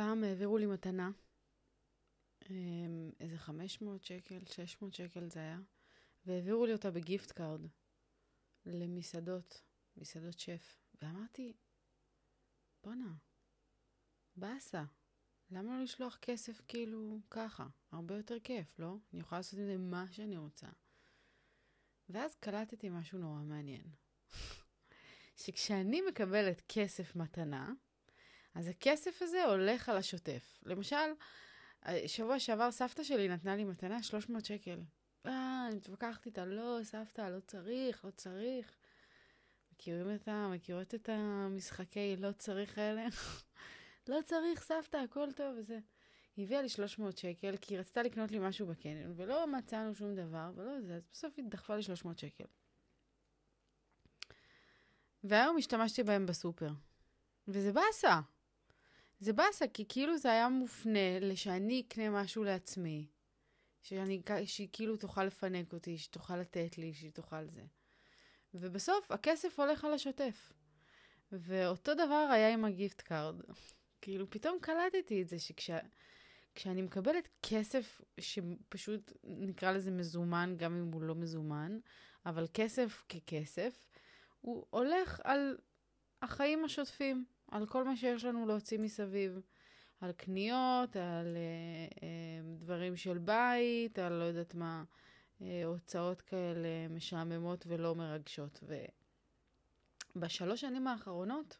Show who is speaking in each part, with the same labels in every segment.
Speaker 1: פעם העבירו לי מתנה, אמ, איזה 500 שקל, 600 שקל זה היה, והעבירו לי אותה ב gift card למסעדות, מסעדות שף. ואמרתי, בואנה, באסה. למה לא לשלוח כסף כאילו ככה? הרבה יותר כיף, לא? אני יכולה לעשות עם זה מה שאני רוצה. ואז קלטתי משהו נורא מעניין. שכשאני מקבלת כסף מתנה, אז הכסף הזה הולך על השוטף. למשל, שבוע שעבר סבתא שלי נתנה לי מתנה 300 שקל. אה, אני מתווכחת איתה, לא, סבתא, לא צריך, לא צריך. מכירים את ה... מכירות את המשחקי לא צריך האלה? לא צריך, סבתא, הכל טוב וזה. היא הביאה לי 300 שקל, כי היא רצתה לקנות לי משהו בקניון, ולא מצאנו שום דבר, ולא זה, אז בסוף היא דחפה לי 300 שקל. והיום השתמשתי בהם בסופר. וזה באסה. זה באסה, כי כאילו זה היה מופנה לשאני אקנה משהו לעצמי. שאני, שהיא כאילו תוכל לפנק אותי, שתוכל לתת לי, שהיא תוכל זה. ובסוף הכסף הולך על השוטף. ואותו דבר היה עם ה gift card. כאילו, פתאום קלטתי את זה שכשאני מקבלת כסף שפשוט נקרא לזה מזומן, גם אם הוא לא מזומן, אבל כסף ככסף, הוא הולך על החיים השוטפים, על כל מה שיש לנו להוציא מסביב. על קניות, על uh, uh, דברים של בית, על לא יודעת מה, uh, הוצאות כאלה משעממות ולא מרגשות. ובשלוש שנים האחרונות,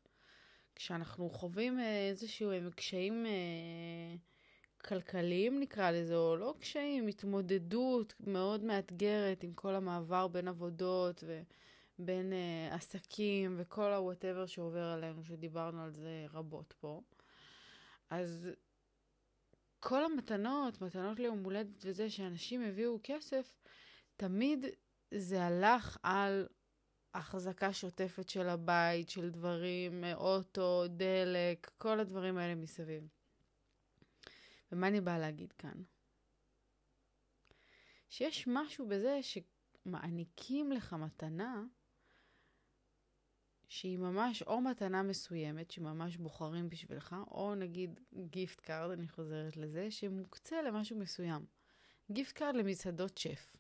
Speaker 1: כשאנחנו חווים איזשהו uh, קשיים כלכליים נקרא לזה, או לא קשיים, התמודדות מאוד מאתגרת עם כל המעבר בין עבודות ובין uh, עסקים וכל ה-whatever שעובר עלינו, שדיברנו על זה רבות פה. אז כל המתנות, מתנות ליום הולדת וזה, שאנשים הביאו כסף, תמיד זה הלך על החזקה שוטפת של הבית, של דברים, אוטו, דלק, כל הדברים האלה מסביב. ומה אני באה להגיד כאן? שיש משהו בזה שמעניקים לך מתנה, שהיא ממש או מתנה מסוימת שממש בוחרים בשבילך, או נגיד gift card, אני חוזרת לזה, שמוקצה למשהו מסוים. gift card למסעדות שף.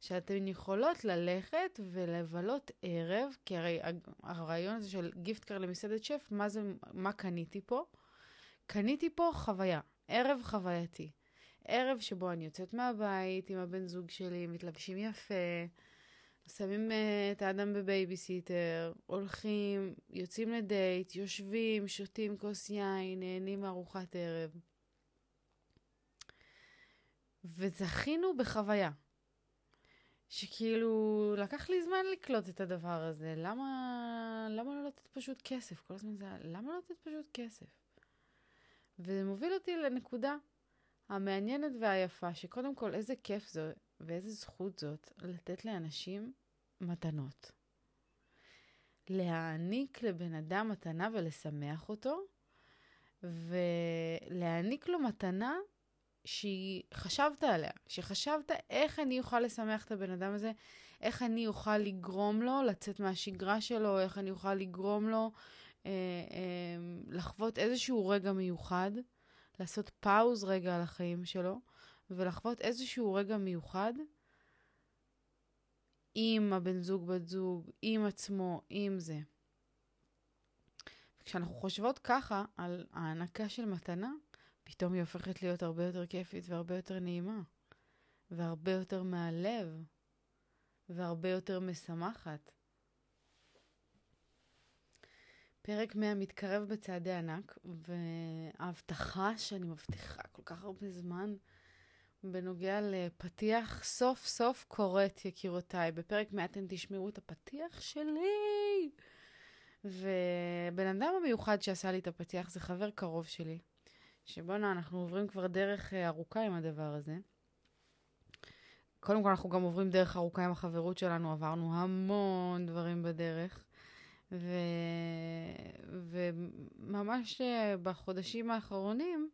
Speaker 1: שאתן יכולות ללכת ולבלות ערב, כי הרי הרעיון הזה של gift card למסעדת שף, מה זה, מה קניתי פה? קניתי פה חוויה, ערב חווייתי. ערב שבו אני יוצאת מהבית עם הבן זוג שלי, מתלבשים יפה, שמים אה, את האדם בבייביסיטר, הולכים, יוצאים לדייט, יושבים, שותים כוס יין, נהנים מארוחת ערב. וזכינו בחוויה. שכאילו, לקח לי זמן לקלוט את הדבר הזה. למה, למה לא לתת פשוט כסף? כל הזמן זה, למה לא לתת פשוט כסף? וזה מוביל אותי לנקודה המעניינת והיפה, שקודם כל, איזה כיף זה ואיזה זכות זאת לתת לאנשים מתנות. להעניק לבן אדם מתנה ולשמח אותו, ולהעניק לו מתנה שהיא חשבת עליה, שחשבת איך אני אוכל לשמח את הבן אדם הזה, איך אני אוכל לגרום לו לצאת מהשגרה שלו, איך אני אוכל לגרום לו אה, אה, לחוות איזשהו רגע מיוחד, לעשות פאוז רגע על החיים שלו, ולחוות איזשהו רגע מיוחד עם הבן זוג, בת זוג, עם עצמו, עם זה. כשאנחנו חושבות ככה על הענקה של מתנה, פתאום היא הופכת להיות הרבה יותר כיפית והרבה יותר נעימה, והרבה יותר מהלב, והרבה יותר משמחת. פרק 100 מתקרב בצעדי ענק, וההבטחה שאני מבטיחה כל כך הרבה זמן, בנוגע לפתיח סוף סוף קורית, יקירותיי. בפרק 100 אתם תשמעו את הפתיח שלי. ובן אדם המיוחד שעשה לי את הפתיח זה חבר קרוב שלי, שבואנה, אנחנו עוברים כבר דרך אה, ארוכה עם הדבר הזה. קודם כל, אנחנו גם עוברים דרך ארוכה עם החברות שלנו, עברנו המון דברים בדרך. ו... וממש אה, בחודשים האחרונים,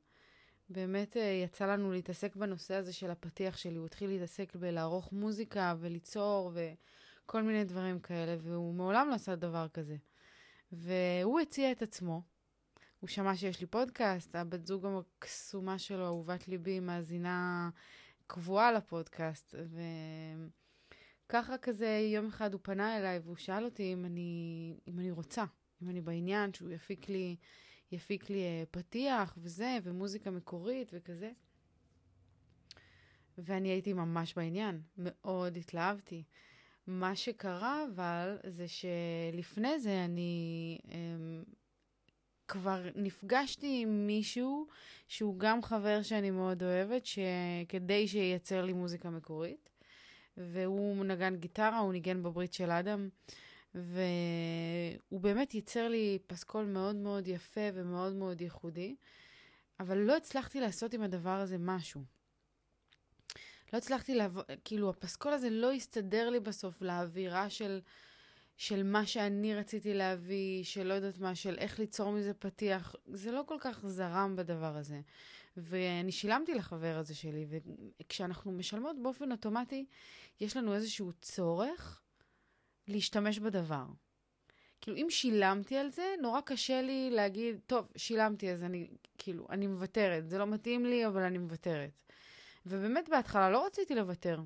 Speaker 1: באמת אה, יצא לנו להתעסק בנושא הזה של הפתיח שלי. הוא התחיל להתעסק בלערוך מוזיקה וליצור וכל מיני דברים כאלה, והוא מעולם לא עשה דבר כזה. והוא הציע את עצמו, הוא שמע שיש לי פודקאסט, הבת זוג הקסומה שלו, אהובת ליבי, מאזינה קבועה לפודקאסט, וככה כזה יום אחד הוא פנה אליי והוא שאל אותי אם אני, אם אני רוצה, אם אני בעניין, שהוא יפיק לי, יפיק לי אה, פתיח וזה, ומוזיקה מקורית וכזה. ואני הייתי ממש בעניין, מאוד התלהבתי. מה שקרה אבל, זה שלפני זה אני אמ, כבר נפגשתי עם מישהו שהוא גם חבר שאני מאוד אוהבת, כדי שייצר לי מוזיקה מקורית. והוא נגן גיטרה, הוא ניגן בברית של אדם, והוא באמת ייצר לי פסקול מאוד מאוד יפה ומאוד מאוד ייחודי, אבל לא הצלחתי לעשות עם הדבר הזה משהו. לא הצלחתי לעבור, כאילו, הפסקול הזה לא הסתדר לי בסוף לאווירה של, של מה שאני רציתי להביא, של לא יודעת מה, של איך ליצור מזה פתיח. זה לא כל כך זרם בדבר הזה. ואני שילמתי לחבר הזה שלי, וכשאנחנו משלמות באופן אוטומטי, יש לנו איזשהו צורך להשתמש בדבר. כאילו, אם שילמתי על זה, נורא קשה לי להגיד, טוב, שילמתי, אז אני, כאילו, אני מוותרת. זה לא מתאים לי, אבל אני מוותרת. ובאמת בהתחלה לא רציתי לוותר.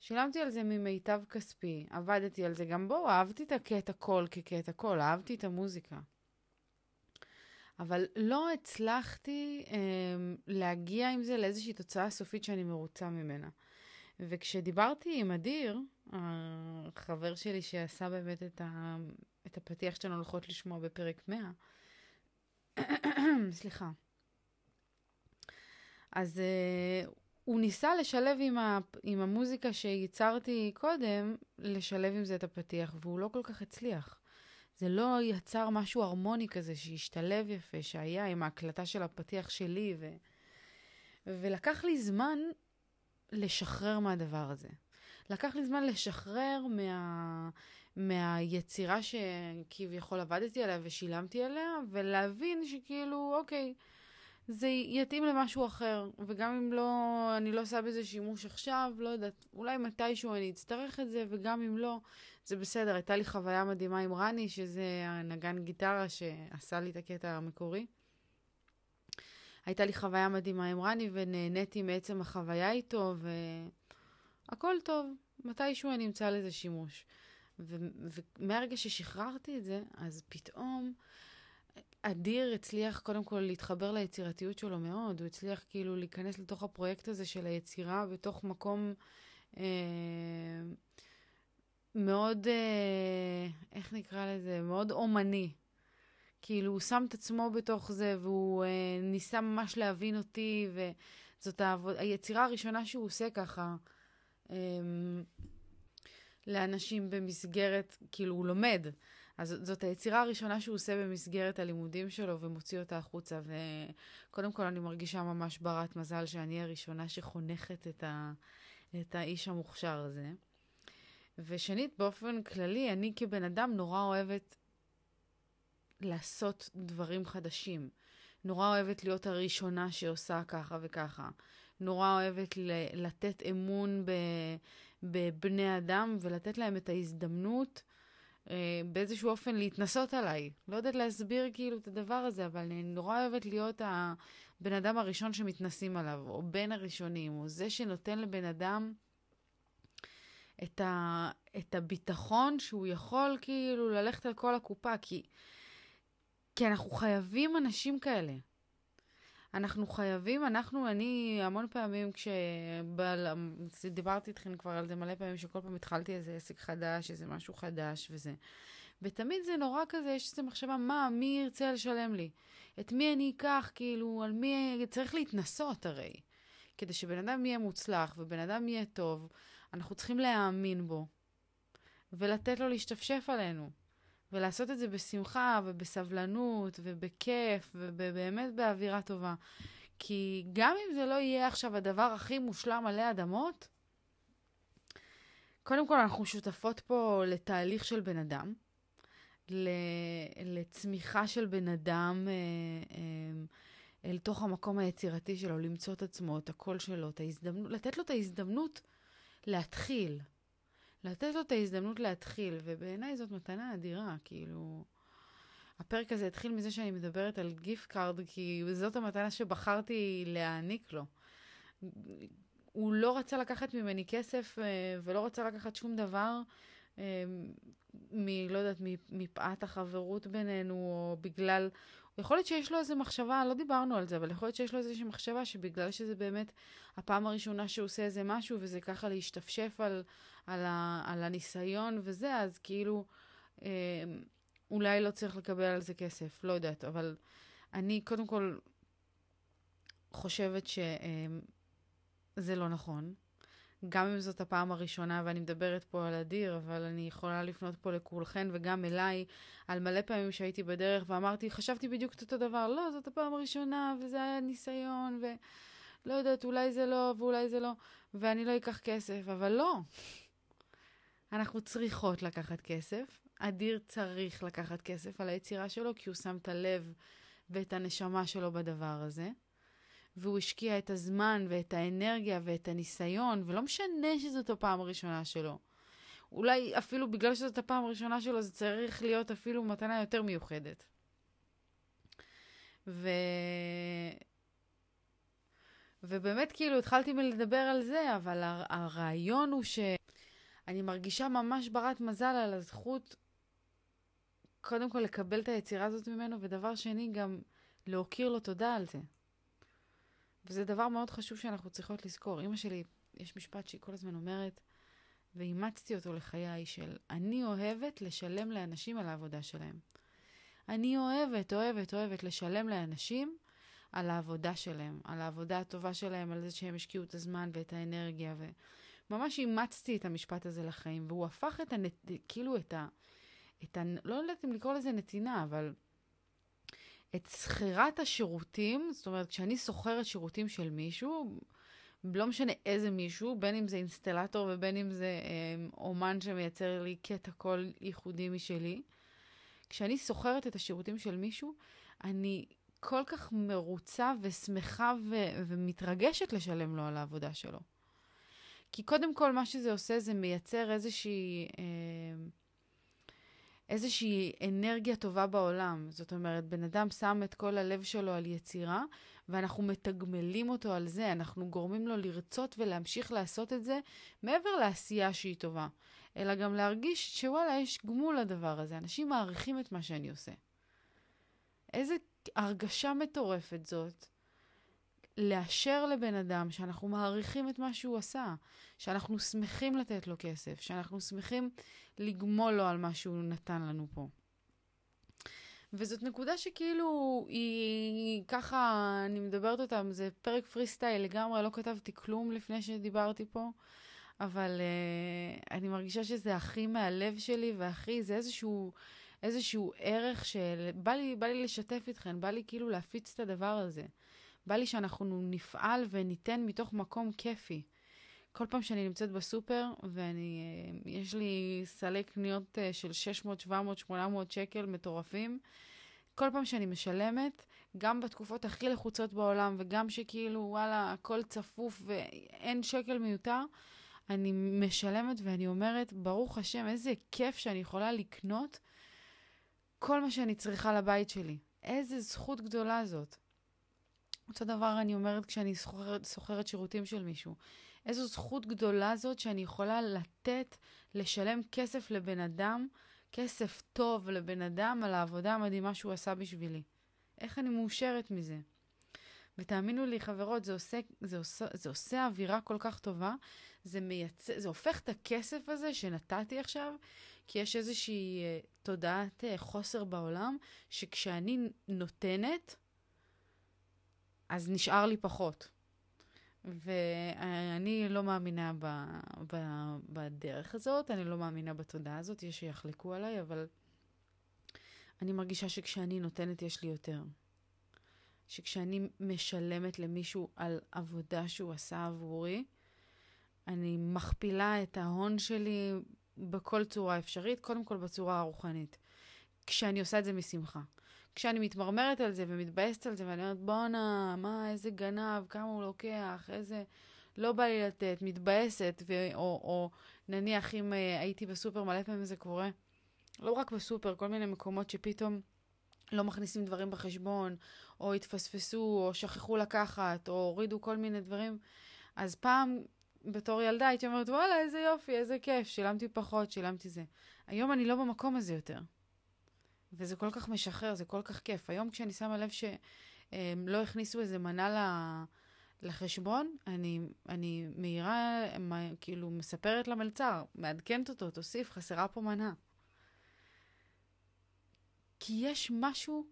Speaker 1: שילמתי על זה ממיטב כספי, עבדתי על זה. גם בו, אהבתי את הקטע קול כקטע קול, אהבתי את המוזיקה. אבל לא הצלחתי אה, להגיע עם זה לאיזושהי תוצאה סופית שאני מרוצה ממנה. וכשדיברתי עם אדיר, החבר שלי שעשה באמת את, ה, את הפתיח שאתן הולכות לשמוע בפרק 100, סליחה. אז uh, הוא ניסה לשלב עם, ה, עם המוזיקה שייצרתי קודם, לשלב עם זה את הפתיח, והוא לא כל כך הצליח. זה לא יצר משהו הרמוני כזה שהשתלב יפה, שהיה עם ההקלטה של הפתיח שלי, ו... ולקח לי זמן לשחרר מהדבר הזה. לקח לי זמן לשחרר מה... מהיצירה שכביכול עבדתי עליה ושילמתי עליה, ולהבין שכאילו, אוקיי, זה יתאים למשהו אחר, וגם אם לא, אני לא עושה בזה שימוש עכשיו, לא יודעת, אולי מתישהו אני אצטרך את זה, וגם אם לא, זה בסדר. הייתה לי חוויה מדהימה עם רני, שזה הנגן גיטרה שעשה לי את הקטע המקורי. הייתה לי חוויה מדהימה עם רני, ונהניתי מעצם החוויה איתו, והכל טוב, מתישהו אני אמצא לזה שימוש. ומהרגע ששחררתי את זה, אז פתאום אדיר הצליח קודם כל להתחבר ליצירתיות שלו מאוד, הוא הצליח כאילו להיכנס לתוך הפרויקט הזה של היצירה בתוך מקום אה, מאוד, אה, איך נקרא לזה? מאוד אומני. כאילו, הוא שם את עצמו בתוך זה, והוא אה, ניסה ממש להבין אותי, וזאת העבוד... היצירה הראשונה שהוא עושה ככה אה, לאנשים במסגרת, כאילו, הוא לומד. אז זאת היצירה הראשונה שהוא עושה במסגרת הלימודים שלו ומוציא אותה החוצה. וקודם כל, אני מרגישה ממש ברת מזל שאני הראשונה שחונכת את, ה... את האיש המוכשר הזה. ושנית, באופן כללי, אני כבן אדם נורא אוהבת לעשות דברים חדשים. נורא אוהבת להיות הראשונה שעושה ככה וככה. נורא אוהבת ל- לתת אמון בבני אדם ולתת להם את ההזדמנות אה, באיזשהו אופן להתנסות עליי. לא יודעת להסביר כאילו את הדבר הזה, אבל אני נורא אוהבת להיות הבן אדם הראשון שמתנסים עליו, או בין הראשונים, או זה שנותן לבן אדם את, ה, את הביטחון שהוא יכול כאילו ללכת על כל הקופה, כי, כי אנחנו חייבים אנשים כאלה. אנחנו חייבים, אנחנו, אני המון פעמים כשדיברתי איתכם כבר על זה מלא פעמים, שכל פעם התחלתי איזה עסק חדש, איזה משהו חדש וזה. ותמיד זה נורא כזה, יש איזו מחשבה, מה, מי ירצה לשלם לי? את מי אני אקח, כאילו, על מי... צריך להתנסות הרי. כדי שבן אדם יהיה מוצלח ובן אדם יהיה טוב, אנחנו צריכים להאמין בו, ולתת לו להשתפשף עלינו. ולעשות את זה בשמחה ובסבלנות ובכיף ובאמת באווירה טובה. כי גם אם זה לא יהיה עכשיו הדבר הכי מושלם עלי אדמות, קודם כל אנחנו שותפות פה לתהליך של בן אדם, לצמיחה של בן אדם אה, אה, אל תוך המקום היצירתי שלו, למצוא את עצמו, את הקול שלו, את ההזדמנות, לתת לו את ההזדמנות להתחיל. לתת לו את ההזדמנות להתחיל, ובעיניי זאת מתנה אדירה, כאילו... הפרק הזה התחיל מזה שאני מדברת על gift card, כי זאת המתנה שבחרתי להעניק לו. הוא לא רצה לקחת ממני כסף אה, ולא רצה לקחת שום דבר אה, מ... לא יודעת, מפאת החברות בינינו, או בגלל... יכול להיות שיש לו איזו מחשבה, לא דיברנו על זה, אבל יכול להיות שיש לו איזושהי מחשבה שבגלל שזה באמת הפעם הראשונה שהוא עושה איזה משהו, וזה ככה להשתפשף על, על, ה, על הניסיון וזה, אז כאילו אה, אולי לא צריך לקבל על זה כסף, לא יודעת, אבל אני קודם כל חושבת שזה אה, לא נכון. גם אם זאת הפעם הראשונה, ואני מדברת פה על אדיר, אבל אני יכולה לפנות פה לכולכן וגם אליי, על מלא פעמים שהייתי בדרך ואמרתי, חשבתי בדיוק את אותו דבר, לא, זאת הפעם הראשונה, וזה היה ניסיון, ולא יודעת, אולי זה לא, ואולי זה לא, ואני לא אקח כסף, אבל לא. אנחנו צריכות לקחת כסף. אדיר צריך לקחת כסף על היצירה שלו, כי הוא שם את הלב ואת הנשמה שלו בדבר הזה. והוא השקיע את הזמן ואת האנרגיה ואת הניסיון, ולא משנה שזאת הפעם הראשונה שלו. אולי אפילו בגלל שזאת הפעם הראשונה שלו, זה צריך להיות אפילו מתנה יותר מיוחדת. ו... ובאמת, כאילו, התחלתי מלדבר על זה, אבל הר... הרעיון הוא שאני מרגישה ממש ברת מזל על הזכות, קודם כל לקבל את היצירה הזאת ממנו, ודבר שני, גם להכיר לו תודה על זה. וזה דבר מאוד חשוב שאנחנו צריכות לזכור. אימא שלי, יש משפט שהיא כל הזמן אומרת, ואימצתי אותו לחיי, של אני אוהבת לשלם לאנשים על העבודה שלהם. אני אוהבת, אוהבת, אוהבת לשלם לאנשים על העבודה שלהם, על העבודה הטובה שלהם, על זה שהם השקיעו את הזמן ואת האנרגיה, וממש אימצתי את המשפט הזה לחיים, והוא הפך את הנת... כאילו את ה... את ה... לא יודעת אם לקרוא לזה נתינה, אבל את שכירת השירותים, זאת אומרת, כשאני שוכרת שירותים של מישהו, לא משנה איזה מישהו, בין אם זה אינסטלטור ובין אם זה אה, אומן שמייצר לי קטע קול ייחודי משלי, כשאני שוכרת את השירותים של מישהו, אני כל כך מרוצה ושמחה ו- ומתרגשת לשלם לו על העבודה שלו. כי קודם כל, מה שזה עושה זה מייצר איזושהי... אה, איזושהי אנרגיה טובה בעולם. זאת אומרת, בן אדם שם את כל הלב שלו על יצירה, ואנחנו מתגמלים אותו על זה, אנחנו גורמים לו לרצות ולהמשיך לעשות את זה מעבר לעשייה שהיא טובה, אלא גם להרגיש שוואלה, יש גמול לדבר הזה, אנשים מעריכים את מה שאני עושה. איזה הרגשה מטורפת זאת. לאשר לבן אדם שאנחנו מעריכים את מה שהוא עשה, שאנחנו שמחים לתת לו כסף, שאנחנו שמחים לגמול לו על מה שהוא נתן לנו פה. וזאת נקודה שכאילו היא ככה, אני מדברת אותה, זה פרק פרי סטייל לגמרי, לא כתבתי כלום לפני שדיברתי פה, אבל uh, אני מרגישה שזה הכי מהלב שלי, והכי, זה איזשהו, איזשהו ערך שבא לי, לי לשתף איתכם, בא לי כאילו להפיץ את הדבר הזה. בא לי שאנחנו נפעל וניתן מתוך מקום כיפי. כל פעם שאני נמצאת בסופר, ואני, אה, לי סלי קניות אה, של 600, 700, 800 שקל מטורפים, כל פעם שאני משלמת, גם בתקופות הכי לחוצות בעולם, וגם שכאילו, וואלה, הכל צפוף ואין שקל מיותר, אני משלמת ואני אומרת, ברוך השם, איזה כיף שאני יכולה לקנות כל מה שאני צריכה לבית שלי. איזה זכות גדולה זאת. אותו דבר אני אומרת כשאני סוחרת שירותים של מישהו. איזו זכות גדולה זאת שאני יכולה לתת, לשלם כסף לבן אדם, כסף טוב לבן אדם על העבודה המדהימה שהוא עשה בשבילי. איך אני מאושרת מזה. ותאמינו לי, חברות, זה עושה, זה עושה, זה עושה אווירה כל כך טובה, זה, מייצ... זה הופך את הכסף הזה שנתתי עכשיו, כי יש איזושהי uh, תודעת uh, חוסר בעולם, שכשאני נותנת, אז נשאר לי פחות. ואני לא מאמינה ב, ב, בדרך הזאת, אני לא מאמינה בתודעה הזאת, יש שיחלקו עליי, אבל אני מרגישה שכשאני נותנת יש לי יותר. שכשאני משלמת למישהו על עבודה שהוא עשה עבורי, אני מכפילה את ההון שלי בכל צורה אפשרית, קודם כל בצורה הרוחנית. כשאני עושה את זה משמחה. כשאני מתמרמרת על זה ומתבאסת על זה, ואני אומרת, בואנה, מה, איזה גנב, כמה הוא לוקח, איזה... לא בא לי לתת, מתבאסת, ו... או, או נניח אם uh, הייתי בסופר, מלא פעמים זה קורה, לא רק בסופר, כל מיני מקומות שפתאום לא מכניסים דברים בחשבון, או התפספסו, או שכחו לקחת, או הורידו כל מיני דברים. אז פעם, בתור ילדה, הייתי אומרת, וואלה, איזה יופי, איזה כיף, שילמתי פחות, שילמתי זה. היום אני לא במקום הזה יותר. וזה כל כך משחרר, זה כל כך כיף. היום כשאני שמה לב שהם לא הכניסו איזה מנה לחשבון, אני, אני מהירה, כאילו, מספרת למלצר, מעדכנת אותו, תוסיף, חסרה פה מנה. כי יש משהו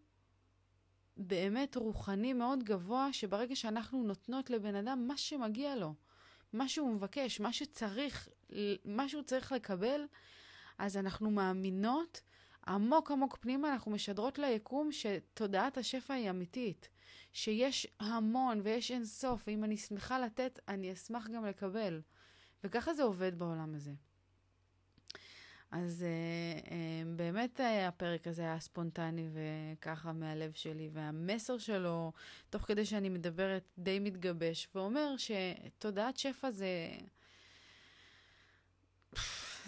Speaker 1: באמת רוחני מאוד גבוה, שברגע שאנחנו נותנות לבן אדם מה שמגיע לו, מה שהוא מבקש, מה שצריך, מה שהוא צריך לקבל, אז אנחנו מאמינות עמוק עמוק פנימה, אנחנו משדרות ליקום שתודעת השפע היא אמיתית. שיש המון ויש אין סוף, ואם אני שמחה לתת, אני אשמח גם לקבל. וככה זה עובד בעולם הזה. אז uh, uh, באמת uh, הפרק הזה היה ספונטני וככה מהלב שלי, והמסר שלו, תוך כדי שאני מדברת, די מתגבש, ואומר שתודעת שפע זה...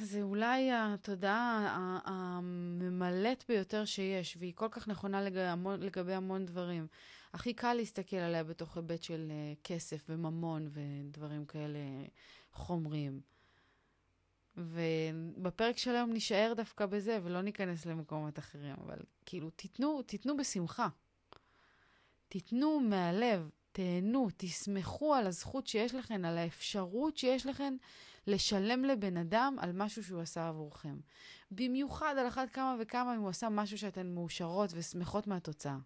Speaker 1: זה אולי התודעה הממלאת ביותר שיש, והיא כל כך נכונה לגבי המון, לגבי המון דברים. הכי קל להסתכל עליה בתוך היבט של uh, כסף וממון ודברים כאלה חומריים. ובפרק של היום נשאר דווקא בזה ולא ניכנס למקומות אחרים, אבל כאילו, תיתנו, תיתנו בשמחה. תיתנו מהלב, תהנו, תסמכו על הזכות שיש לכם, על האפשרות שיש לכם לשלם לבן אדם על משהו שהוא עשה עבורכם. במיוחד על אחת כמה וכמה אם הוא עשה משהו שאתן מאושרות ושמחות מהתוצאה.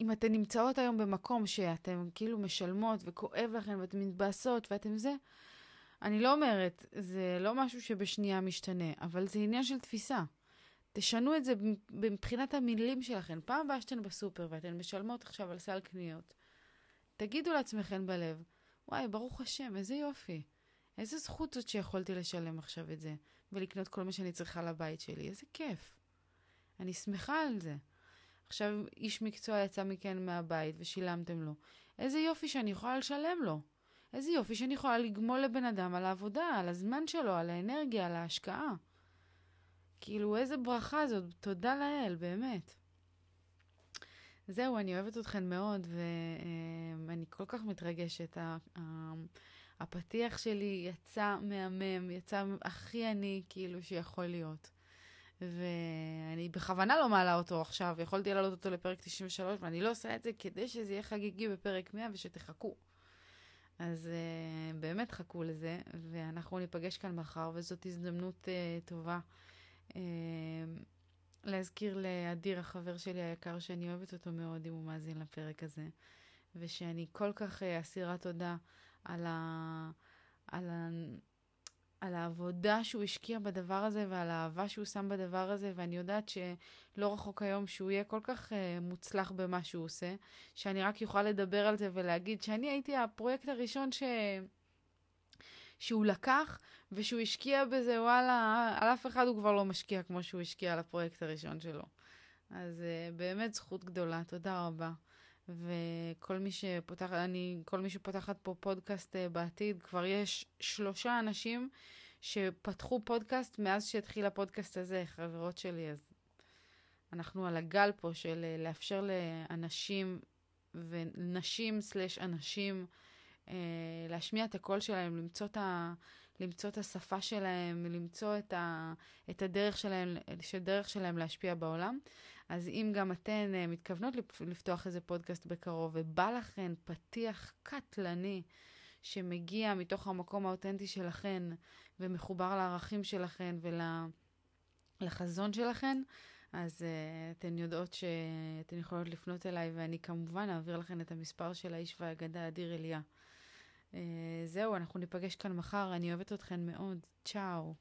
Speaker 1: אם אתן נמצאות היום במקום שאתן כאילו משלמות וכואב לכן ואתן מתבאסות ואתן זה, אני לא אומרת, זה לא משהו שבשנייה משתנה, אבל זה עניין של תפיסה. תשנו את זה מבחינת המילים שלכם. פעם הבאה שאתן בסופר ואתן משלמות עכשיו על סל קניות, תגידו לעצמכם בלב, וואי, ברוך השם, איזה יופי. איזה זכות זאת שיכולתי לשלם עכשיו את זה, ולקנות כל מה שאני צריכה לבית שלי. איזה כיף. אני שמחה על זה. עכשיו איש מקצוע יצא מכן מהבית ושילמתם לו. איזה יופי שאני יכולה לשלם לו. איזה יופי שאני יכולה לגמול לבן אדם על העבודה, על הזמן שלו, על האנרגיה, על ההשקעה. כאילו, איזה ברכה זאת, תודה לאל, באמת. זהו, אני אוהבת אתכן מאוד, ואני כל כך מתרגשת. הפתיח שלי יצא מהמם, יצא הכי אני, כאילו, שיכול להיות. ואני בכוונה לא מעלה אותו עכשיו, יכולתי להעלות אותו לפרק 93, ואני לא עושה את זה כדי שזה יהיה חגיגי בפרק 100 ושתחכו. אז uh, באמת חכו לזה, ואנחנו ניפגש כאן מחר, וזאת הזדמנות uh, טובה uh, להזכיר לאדיר, החבר שלי היקר, שאני אוהבת אותו מאוד אם הוא מאזין לפרק הזה, ושאני כל כך uh, אסירת תודה על, ה, על, ה, על העבודה שהוא השקיע בדבר הזה ועל האהבה שהוא שם בדבר הזה, ואני יודעת שלא רחוק היום שהוא יהיה כל כך uh, מוצלח במה שהוא עושה, שאני רק יוכל לדבר על זה ולהגיד שאני הייתי הפרויקט הראשון ש... שהוא לקח ושהוא השקיע בזה, וואלה, על אף אחד הוא כבר לא משקיע כמו שהוא השקיע על הפרויקט הראשון שלו. אז uh, באמת זכות גדולה, תודה רבה. וכל מי שפותח, אני, כל מי שפותחת פה פודקאסט uh, בעתיד, כבר יש שלושה אנשים שפתחו פודקאסט מאז שהתחיל הפודקאסט הזה, חברות שלי, אז אנחנו על הגל פה של uh, לאפשר לאנשים ונשים סלש אנשים להשמיע את הקול שלהם, למצוא את, ה, למצוא את השפה שלהם, למצוא את, ה, את הדרך שלהם, שדרך שלהם להשפיע בעולם. אז אם גם אתן uh, מתכוונות לפתוח איזה פודקאסט בקרוב ובא לכן פתיח קטלני שמגיע מתוך המקום האותנטי שלכן ומחובר לערכים שלכן ולחזון שלכן, אז uh, אתן יודעות שאתן יכולות לפנות אליי ואני כמובן אעביר לכן את המספר של האיש והאגדה אדיר אליה. Uh, זהו, אנחנו ניפגש כאן מחר, אני אוהבת אתכן מאוד. צ'או.